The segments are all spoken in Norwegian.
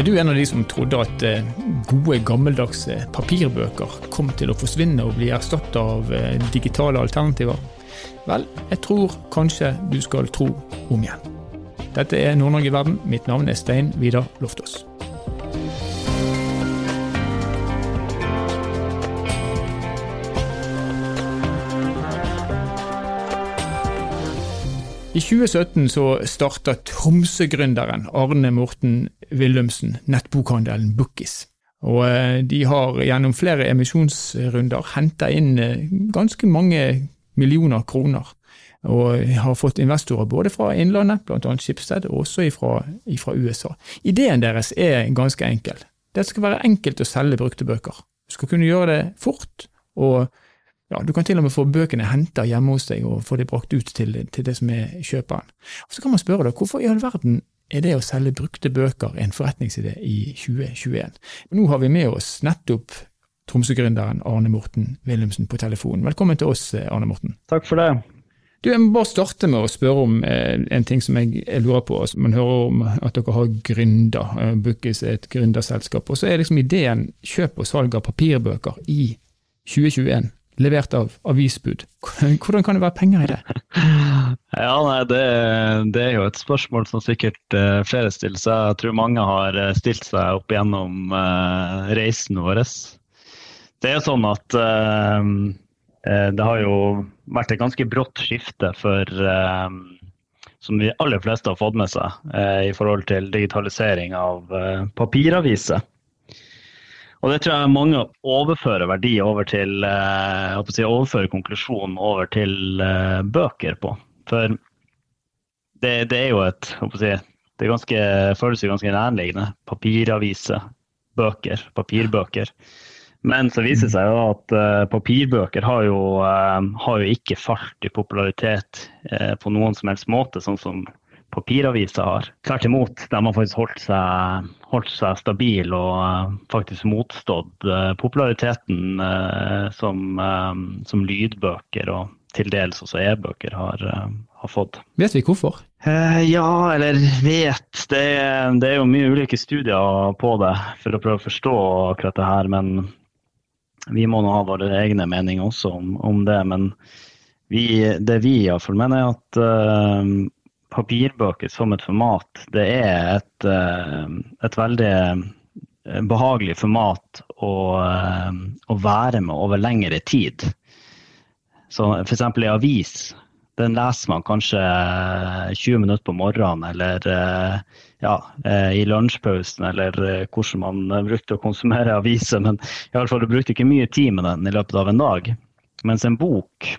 Er du en av de som trodde at eh, gode, gammeldagse papirbøker kom til å forsvinne og bli erstatta av eh, digitale alternativer? Vel, jeg tror kanskje du skal tro om igjen. Dette er Nord-Norge verden. Mitt navn er Stein Vidar Loftaas. I 2017 så starta Tromsø-gründeren Arne Morten Willumsen nettbokhandelen Bookis. Og eh, de har gjennom flere emisjonsrunder henta inn eh, ganske mange millioner kroner. Og har fått investorer både fra Innlandet, bl.a. Skipsted, og også fra, USA. Ideen deres er ganske enkel. Det skal være enkelt å selge brukte bøker. Du skal kunne gjøre det fort, og ja, Du kan til og med få bøkene henta hjemme hos deg og få de brakt ut til, til det som er kjøperen. Og Så kan man spørre deg, hvorfor i all verden er det å selge brukte bøker en forretningside i 2021? Nå har vi med oss nettopp Tromsø-gründeren Arne Morten Wilhelmsen på telefonen. Velkommen til oss, Arne Morten. Takk for det. Du, Jeg må bare starte med å spørre om eh, en ting som jeg, jeg lurer på. Altså, man hører om at dere har gründer. Eh, Bookis er et gründerselskap. Og så er liksom ideen kjøp og salg av papirbøker i 2021 levert av avisbud. Hvordan kan det være penger i det? Ja, nei, det, det, er jo et spørsmål som sikkert uh, flere stiller seg. Jeg tror mange har eh, stilt seg opp gjennom uh, reisen vår. Det er sånn at det har jo vært et ganske brått skifte for som de aller fleste har fått med seg i forhold til digitalisering av papiraviser. Og det tror jeg mange overfører verdi over til eh, si, overfører konklusjonen over til uh, bøker på. For det, det, er jo et si, Det ganske, føles jo ganske nærliggende. Papiraviser, bøker, papirbøker. Men så viser det seg jo at uh, papirbøker har jo, har jo, ikke falt i popularitet på noen som helst måte, sånn som papiraviser har. Tvert imot, de har faktisk holdt seg, holdt seg stabil og uh, faktisk motstått uh, populariteten uh, som, som, lydbøker og til dels også e-bøker har, har, fått. Vet vi hvorfor? ja, eller vet. Det, det, er jo mye ulike studier på det for å prøve å forstå akkurat det her. Men vi må nå ha våre egne meninger også om, om det. Men vi, det vi iallfall mener, er at papirbøker som et format, det er et, eh, et veldig eh, behagelig format å, eh, å, være med over lengre tid. Så F.eks. i avis, den leser man kanskje 20 minutter på morgenen eller ja, i lunsjpausen, eller hvordan man brukte å konsumere aviser. Men i alle fall, du brukte ikke mye tid med den i løpet av en dag. Mens en bok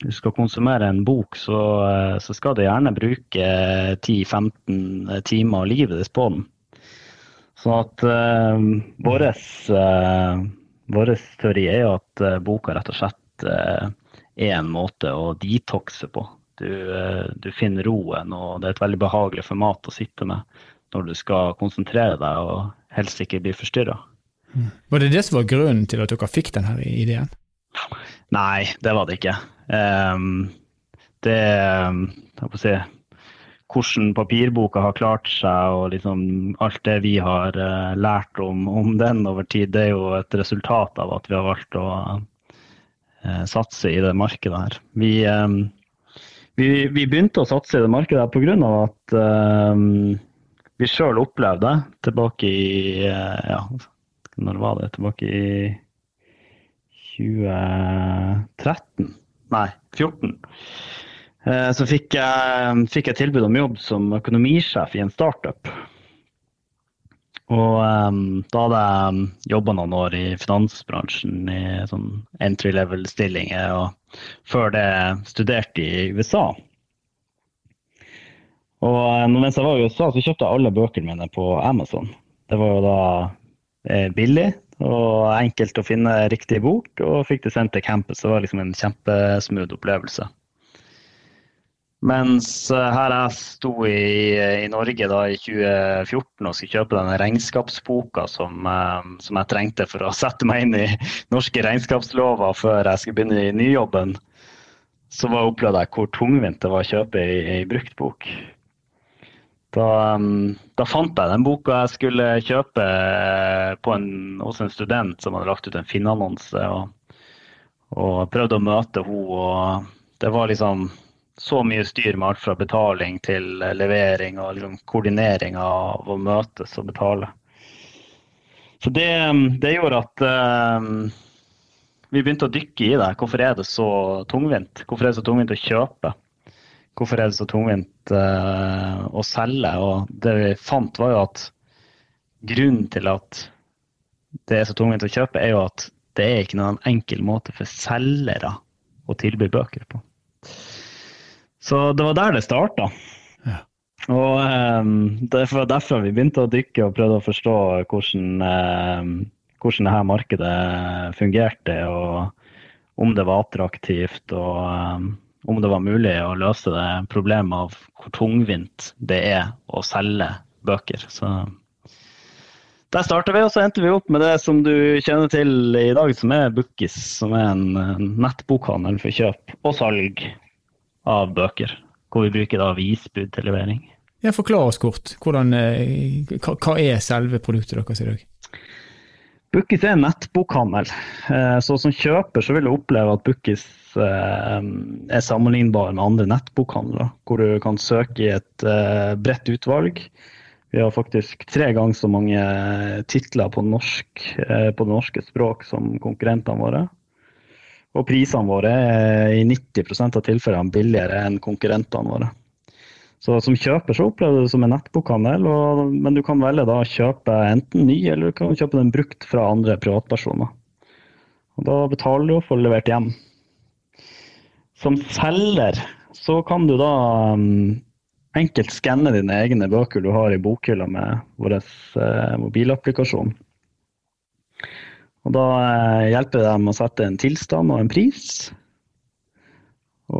du skal konsumere en bok, så, eh, så skal du gjerne bruke 10-15 timer av livet ditt på den. Så at uh, vår uh, teori er jo at boka rett og slett uh, er en måte å detoxe på. Du, du, finner roen, og det er et veldig behagelig format å sitte med når du skal konsentrere deg og helst ikke bli forstyrra. Mm. Var det det som var grunnen til at dere fikk denne ideen? Nei, det var det ikke. Um, det jeg får si, Hvordan papirboka har klart seg og liksom alt det vi har uh, lært om, om, den over tid, det er jo et resultat av at vi har valgt å uh, satse i det markedet her. Vi, um, vi, vi, begynte å satse i det markedet her pga. at um, vi sjøl opplevde tilbake i uh, ja, når var det? Tilbake i 2013 Nei, 14. Eh, så fikk jeg, fikk jeg tilbud om jobb som økonomisjef i en startup. Og um, da hadde jeg jobba noen år i finansbransjen i sånn entry level-stillinger, og før det studerte i USA. Og mens jeg var i USA, så kjøpte jeg alle bøkene mine på Amazon. Det var jo da eh, billig, og enkelt å finne riktig bok, og fikk det sendt til campus. Det var liksom en kjempesmooth opplevelse. Mens eh, her jeg sto i, i, Norge da i 2014 og skulle kjøpe denne regnskapsboka som, eh, som, jeg trengte for å sette meg inn i norske regnskapslover før jeg skulle begynne i nyjobben, så opplevde jeg hvor tungvint det var å kjøpe ei, ei brukt bok. Da, um, da, fant jeg den boka jeg skulle kjøpe en, hos en student som hadde lagt ut en Finn-annonse. Og, og, prøvde å møte henne. Og det var liksom så mye styr med alt fra betaling til levering og liksom koordinering av å møtes og betale. Så det, um, det gjorde at um, vi begynte å dykke i det. Hvorfor er det så tungvint? Hvorfor er det så tungvint å kjøpe? Hvorfor er det så tungvint uh, å selge? Og det vi fant, var jo at grunnen til at det er så tungvint å kjøpe, er jo at det er ikke noen enkel måte for selgere å tilby bøker på. Så det var der det starta. Ja. Og um, det var derfor vi begynte å dykke og prøvde å forstå hvordan, um, hvordan dette markedet fungerte, og om det var attraktivt. og um, om det var mulig å løse det problemet av hvor tungvint det er å selge bøker. Så der starta vi, og så endte vi opp med det som du kjenner til i dag, som er Bookis, som er en nettbokhandel for kjøp og salg av bøker. Hvor vi bruker da visbud til levering. Ja, Forklar oss kort. Hvordan, eh, hva er selve produktet deres i dag? Bookis er en nettbokhandel. Eh, så som kjøper så vil du oppleve at Bookis eh, er sammenlignbar med andre nettbokhandler, hvor du kan søke i et eh, bredt utvalg. Vi har faktisk tre ganger så mange titler på, norsk, på det norske språk som konkurrentene våre. Og prisene våre er i 90% av tilfellene billigere enn konkurrentene våre. Så som kjøper så opplever du det som en nettbokhandel, og, men du kan velge da å kjøpe enten ny eller du kan kjøpe den brukt fra andre privatpersoner. Og Da betaler du og får levert hjem. Som selger så kan du da um, enkelt skanne dine egne bøker du har i bokhylla med vår uh, mobilapplikasjon. Og Da uh, hjelper det dem å sette en tilstand og en pris.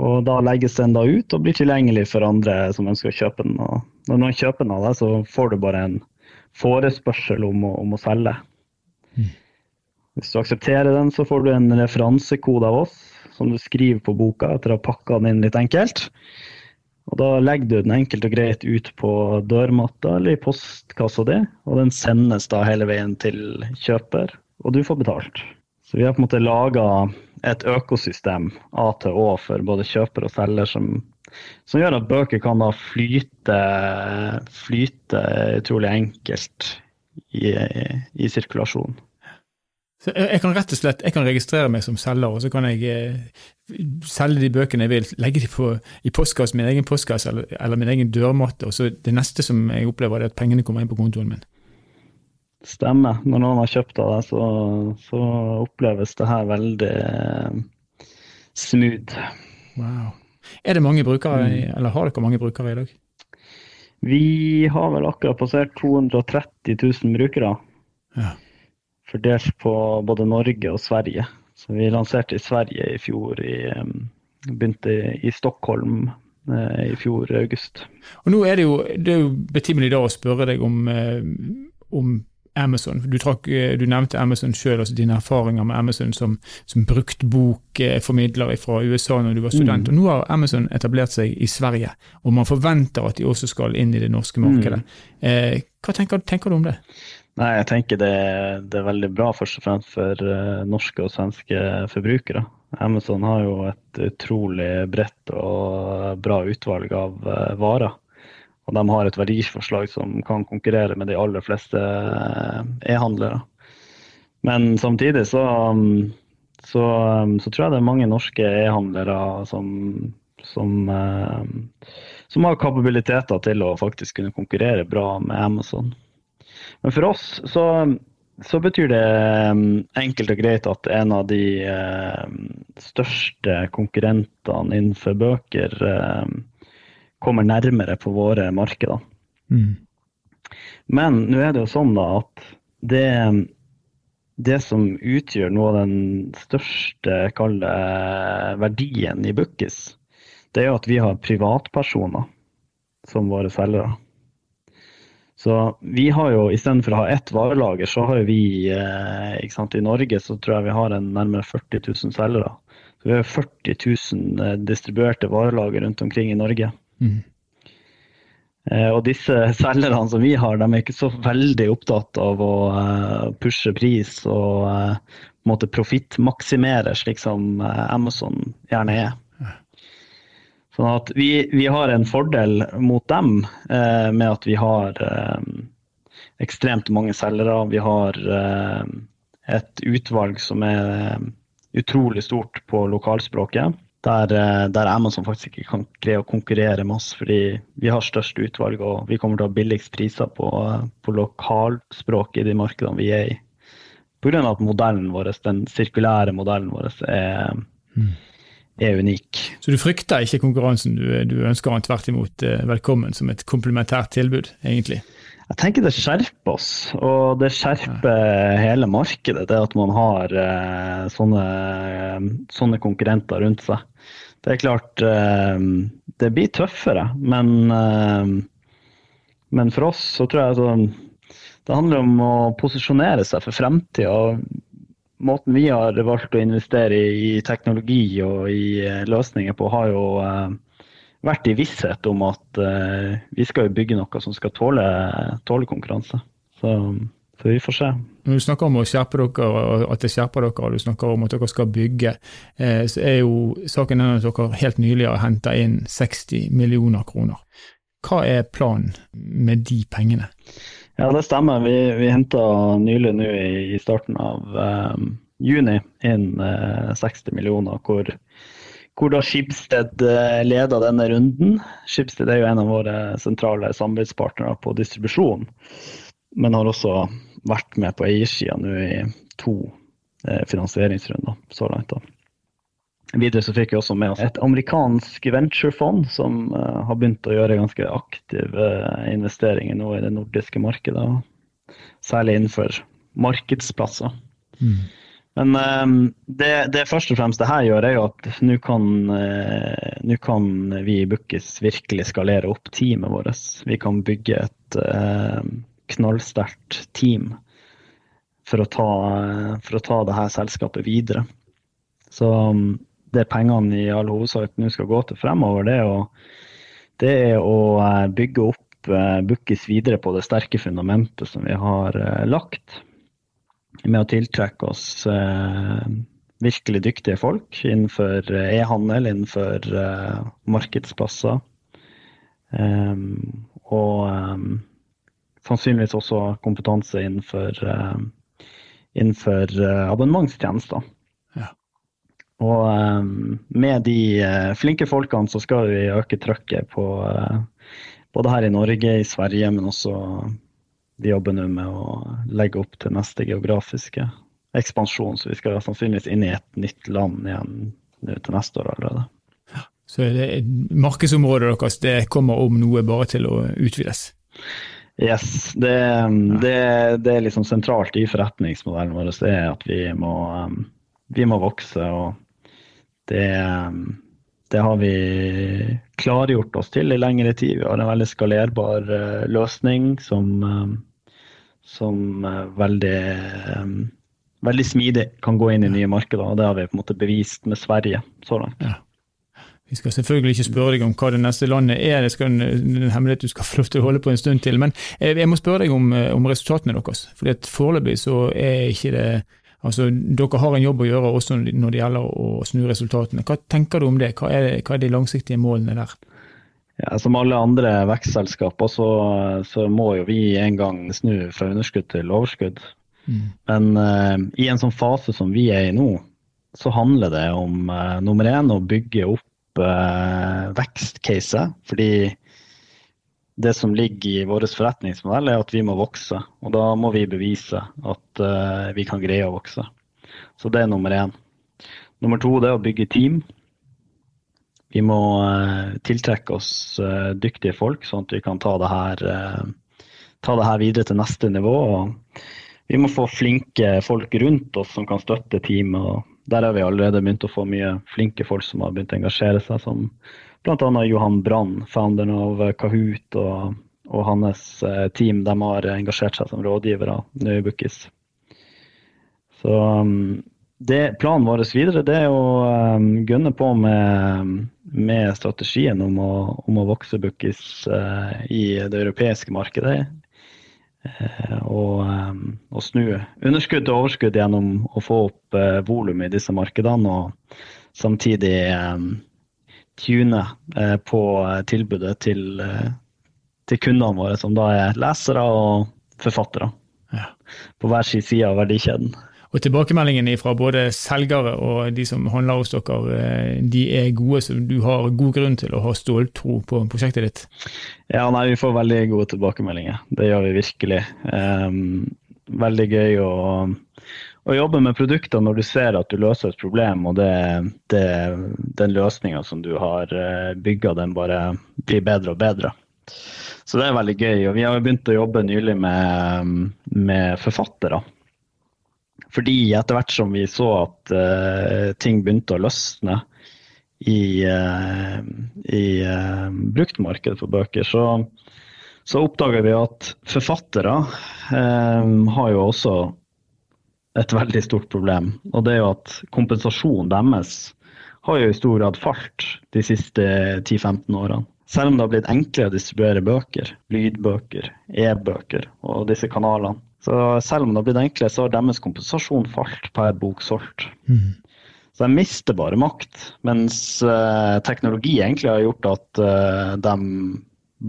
Og da legges den da ut og blir tilgjengelig for andre som ønsker å kjøpe den. Og når noen kjøper den av deg, så får du bare en forespørsel om å, om å selge. Mm. Hvis du aksepterer den, så får du en referansekode av oss som du skriver på boka etter å ha pakka den inn litt enkelt. Og Da legger du den enkelt og greit ut på dørmatta eller i postkassa di, og den sendes da hele veien til kjøper, og du får betalt. Så vi har på en måte laga et økosystem A til Å for både kjøper og selger, som, som gjør at bøker kan da flyte, flyte utrolig enkelt i, i, sirkulasjon. Så jeg kan rett og slett jeg kan registrere meg som selger, og så kan jeg eh, selge de bøkene jeg vil. Legge de i postkassen, min egen postkasse eller, eller min egen dørmatte. og så Det neste som jeg opplever, er at pengene kommer inn på kontoen min. Stemmer. Når noen har kjøpt av deg, så, så, oppleves det her veldig eh, smooth. Wow. Er det mange brukere, mm. eller har dere mange brukere i dag? Vi har vel akkurat passert 230 000 brukere. Ja. Fordelt på både Norge og Sverige. Så vi lanserte i Sverige i fjor. I, begynte i Stockholm eh, i fjor august. Og nå er det jo, det er jo betimelig da å spørre deg om, eh, om Amazon. Du, trakk, eh, du nevnte Amazon sjøl, altså dine erfaringer med Amazon som, som bruktbokformidler fra USA når du var student. Mm. Og Nå har Amazon etablert seg i Sverige, og man forventer at de også skal inn i det norske markedet. Mm. Eh, hva tenker, tenker, du om det? Nei, jeg tenker det, det, er veldig bra først og fremst for uh, norske og svenske forbrukere. Amazon har jo et utrolig bredt og bra utvalg av uh, varer. Og de har et verdiforslag som kan konkurrere med de aller fleste eh, e-handlere. Men samtidig så, så, så, tror jeg det er mange norske e-handlere som, som, eh, som, har kapabiliteter til å faktisk kunne konkurrere bra med Amazon. Men for oss så, så betyr det enkelt og greit at en av de eh, største konkurrentene innenfor bøker kommer nærmere på våre markeder. Mm. Men nå er det jo sånn da at det, det som utgjør noe av den største kalde, verdien i Bookis, det er jo at vi har privatpersoner som våre selgere. Så vi har jo, istedenfor å ha ett varelager, så har vi eh, sant, I Norge så tror jeg vi har en nærmere 40 000 selgere. Så vi har 40 000 eh, distribuerte varelager rundt omkring i Norge. Mm. Og disse selgerne som vi har, de er ikke så veldig opptatt av å pushe pris og på en måte profittmaksimere, slik som Amazon gjerne er. Sånn at vi, vi, har en fordel mot dem eh, med at vi har eh, ekstremt mange selgere. Vi har eh, et utvalg som er eh, utrolig stort på lokalspråket. Der, eh, der Amazon faktisk ikke kan greie å konkurrere med oss, fordi vi har størst utvalg og vi kommer til å ha billigst priser på, på lokalspråk i de markedene vi er i. Pga. at modellen vår, den sirkulære modellen vår er mm er unik. Så du frykter ikke konkurransen, du, du ønsker den tvert imot eh, velkommen som et komplementært tilbud, egentlig? Jeg tenker det skjerper oss, og det skjerper hele markedet. Det at man har uh, sånne, sånne, konkurrenter rundt seg. Det er klart uh, det blir tøffere, men, uh, men for oss så tror jeg sånn det handler om å posisjonere seg for fremtida måten vi har valgt å investere i, i teknologi og i uh, løsninger på, har jo uh, vært i visshet om at uh, vi skal bygge noe som skal tåle, tåle konkurranse. Så, så, vi får se. Når du snakker om å skjerpe dere, at det skjerper dere, og du snakker om at dere skal bygge, så er jo saken den at dere helt nylig har henta inn 60 millioner kroner. Hva er planen med de pengene? Ja, det stemmer. Vi, vi henta nylig nå i, i, starten av um, juni inn uh, 60 millioner, hvor, hvor da Skipsted leder denne runden. Skipsted er jo en av våre sentrale samarbeidspartnere på distribusjon, men har også vært med på eiersida nå i to uh, finansieringsrunder så langt. da. Videre så fikk vi også med oss et amerikansk venturefond som uh, har begynt å gjøre ganske aktive investeringer nå i det nordiske markedet. Særlig innenfor markedsplasser. Mm. Men uh, det, det, først og fremst det her gjør, er jo at nå kan, kan, vi i Bookis virkelig skalere opp teamet vårt. Vi kan bygge et knallsterkt team for å ta, for å ta det her selskapet videre. Så um, det pengene i all hovedsak nå skal gå til fremover, det er å, det er å eh, bygge opp uh, Bukkis videre på det sterke fundamentet som vi har lagt. Med å tiltrekke oss uh, virkelig dyktige folk innenfor e-handel, innenfor markedsplasser. Um, og sannsynligvis også kompetanse innenfor, innenfor abonnementstjenester. Og um, med de flinke folkene så skal vi øke trøkket på både her i Norge, i Sverige, men også vi jobber nå med å legge opp til neste geografiske ekspansjon. Så vi skal sannsynligvis inn i et nytt land igjen til neste år allerede. Så det, markedsområdet deres det kommer om noe bare til å utvides? Yes, det, det, det er liksom sentralt i forretningsmodellen vår. Det er at vi må, vi må vokse. og det, det, har vi klargjort oss til i lengre tid. Vi har en veldig skalerbar uh, løsning som, uh, som uh, veldig, veldig smidig kan gå inn i nye markeder. og Det har vi på en måte bevist med Sverige så langt. Ja. Vi skal selvfølgelig ikke spørre deg om hva det neste landet er, det skal en hemmelighet du skal få lov til å holde på en stund til. Men jeg må spørre deg om, om resultatene deres. For Foreløpig så er ikke det Altså, Dere har en jobb å gjøre også når det gjelder å snu resultatene. Hva tenker du om det? Hva er, hva er de langsiktige målene der? Ja, som alle andre vekstselskaper så, så, må jo vi en gang snu fra underskudd til overskudd. Mm. Men uh, i en sånn fase som vi er i nå, så handler det om uh, nummer én å bygge opp uh, vekstcaset. Fordi det som ligger i vår forretningsmodell, er at vi må vokse. Og da må vi bevise at uh, vi kan greie å vokse. Så det er nummer én. Nummer to det er å bygge team. Vi må uh, tiltrekke oss uh, dyktige folk, sånn at vi kan ta det, her, ta det her videre til neste nivå. Vi må få flinke folk rundt oss som kan støtte teamet. Der har vi allerede begynt å få mye flinke folk som har begynt å engasjere seg. som Bl.a. Johan Brann, founderen av Kahoot og, og hans eh, team. De har engasjert seg som rådgivere nå i Bookis. Så um, det, planen vår videre det er å um, gønne på med, med strategien om å, om å vokse Bookis uh, i det europeiske markedet. Uh, og, um, og, snu underskudd til overskudd gjennom å få opp uh, volum i disse markedene. Og samtidig um, tune uh, på tilbudet til, til, kundene våre, som da er lesere og forfattere. Ja. På hver sin side av verdikjeden. Og tilbakemeldingene fra både selgere og de som handler hos dere, eh, de er gode, så du har god grunn til å ha ståltro på prosjektet ditt? Ja, nei, vi får veldig gode tilbakemeldinger. Det gjør vi virkelig. Um, veldig gøy å, å, jobbe med produkter når du ser at du løser et problem, og det, det, den løsninga som du har eh, bygga, den bare blir bedre og bedre. Så det er veldig gøy. Og vi har begynt å jobbe nylig med, med forfattere. Fordi etter hvert som vi så at uh, ting begynte å løsne i, uh, i uh, bruktmarkedet for bøker, så, så oppdager vi at forfattere har jo også et veldig stort problem. Og det er jo at kompensasjonen deres har jo i stor grad falt de siste 10-15 årene. Selv om det har blitt enklere å distribuere bøker, lydbøker, e-bøker og disse kanalene, så selv om det har blitt enklere, så har deres kompensasjon falt per bok solgt. Mm. Så de mister bare makt, mens uh, teknologi egentlig har gjort at uh, de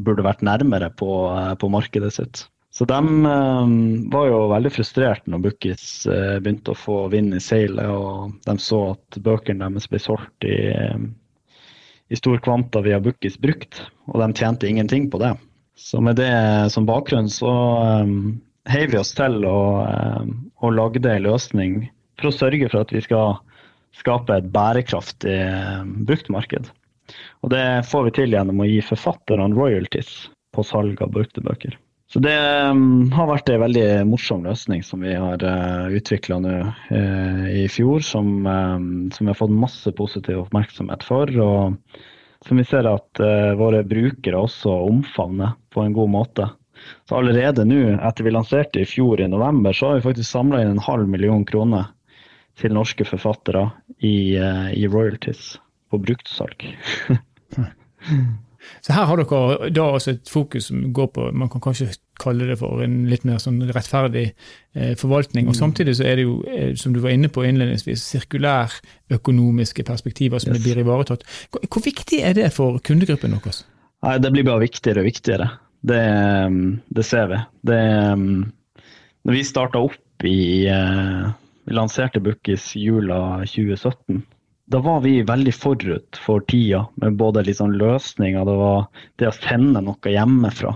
burde vært nærmere på, uh, på markedet sitt. Så de var jo veldig frustrert når Bookis begynte å få vind i seilet, og de så at bøkene deres ble solgt i, i stor kvanta via Bookies brukt, og de tjente ingenting på det. Så med det som bakgrunn så heiv vi oss til og, eh, og lagde en løsning for å sørge for at vi skal skape et bærekraftig eh, bruktmarked. Og det får vi til gjennom å gi forfatterne royalties på salg av brukte bøker. Så det um, har vært en veldig morsom løsning som vi har utvikla nå i fjor, som, som, vi har fått masse positiv oppmerksomhet for. Og som vi ser at våre brukere også omfavner på en god måte. Så allerede nå, etter vi lanserte i fjor i november, så har vi faktisk samla inn en halv million kroner til norske forfattere i, eh, i royalties på bruktsalg. så her har dere da også et fokus som går på man kan kanskje kalle det for en litt mer sånn rettferdig eh, forvaltning. Og mm. Samtidig så er det jo, eh, som du var inne på innledningsvis, sirkulærøkonomiske perspektiver som yes. blir ivaretatt. Hvor, hvor, viktig er det for kundegruppen deres? Nei, Det blir bare viktigere og viktigere. Det, um, det ser vi. Det, um, når vi starta opp i uh, Vi lanserte Bookies jula 2017. Da var vi veldig forut for tida med både liksom løsninger, det var det å sende noe hjemmefra.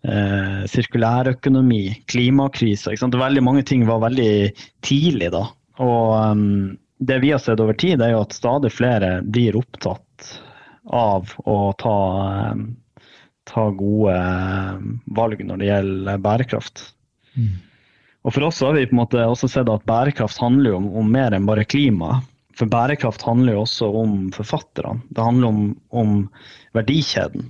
Eh, sirkulærøkonomi, klimakrise. Veldig mange ting var veldig tidlig da. Og um, det vi har sett over tid, er jo at stadig flere blir opptatt av å ta um, ta gode eh, valg når det gjelder bærekraft. Mm. Og For oss har vi på en måte også sett at bærekraft handler om, om mer enn bare klima. For bærekraft handler jo også om forfatterne. Det handler om, om verdikjeden.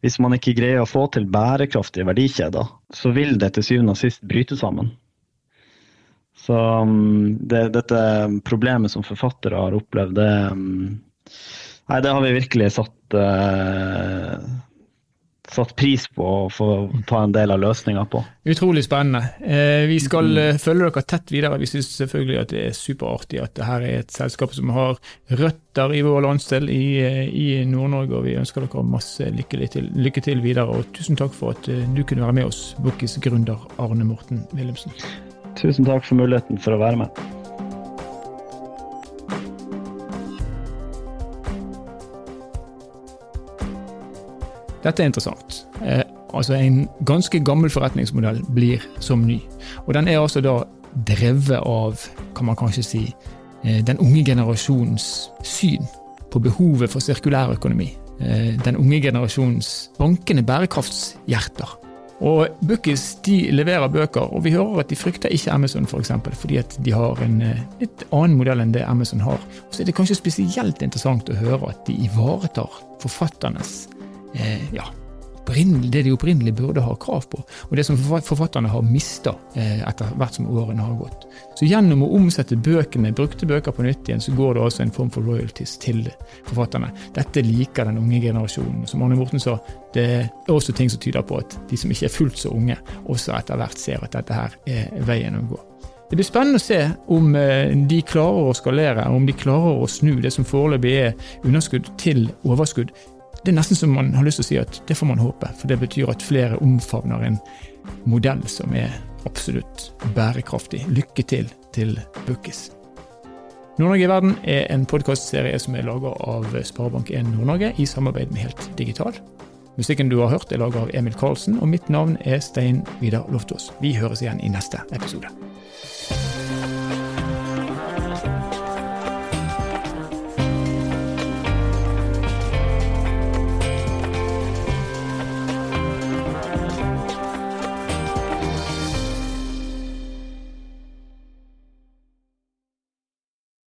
Hvis man ikke greier å få til bærekraftige verdikjeder, så vil det til syvende og sist bryte sammen. Så um, det, dette problemet som forfattere har opplevd, det, um, nei, det har vi virkelig satt uh, satt pris på å få ta en del av løsninga på. Utrolig spennende. Eh, vi skal mm. Eh, følge dere tett videre. Vi syns selvfølgelig at det er superartig at dette er et selskap som har røtter i vår landsdel, i, eh, i Nord-Norge. og Vi ønsker dere masse lykke til, lykke til, videre. og Tusen takk for at du kunne være med oss, Bukkis gründer Arne Morten Wilhelmsen. Tusen takk for muligheten for å være med. Dette er interessant. Eh, altså En ganske gammel forretningsmodell blir som ny. Og den er altså da drevet av, kan man kanskje si, eh, den unge generasjons syn på behovet for sirkulærøkonomi. Eh, den unge generasjons bankende bærekraftshjerter. Og Bookies de leverer bøker, og vi hører at de frykter ikke Amazon for eksempel, fordi at de har en eh, litt annen modell enn det Amazon har. Så er det kanskje spesielt interessant å høre at de ivaretar forfatternes eh, ja, det de opprinnelig burde ha krav på, og det som forfatterne har mista eh, etter hvert som årene har gått. Så gjennom å omsette bøkene, brukte bøker på nytt igjen, så går det altså en form for royalties til forfatterne. Dette liker den unge generasjonen. Som Arne Morten sa, det er også ting som tyder på at de som ikke er fullt så unge, også etter hvert ser at dette her er veien å gå. Det blir spennende å se om eh, de klarer å skalere, om de klarer å snu det som foreløpig er underskudd, til overskudd. Det er nesten som man har lyst til å si at det får man håpe, for det betyr at flere omfavner en modell som er absolutt bærekraftig. Lykke til til Bukkis. Nord-Norge i verden er en podkastserie som er laga av Sparebank1 Nord-Norge i samarbeid med Helt Digital. Musikken du har hørt er laga av Emil Karlsen, og mitt navn er Stein Vidar Loftaas. Vi høres igjen i neste episode.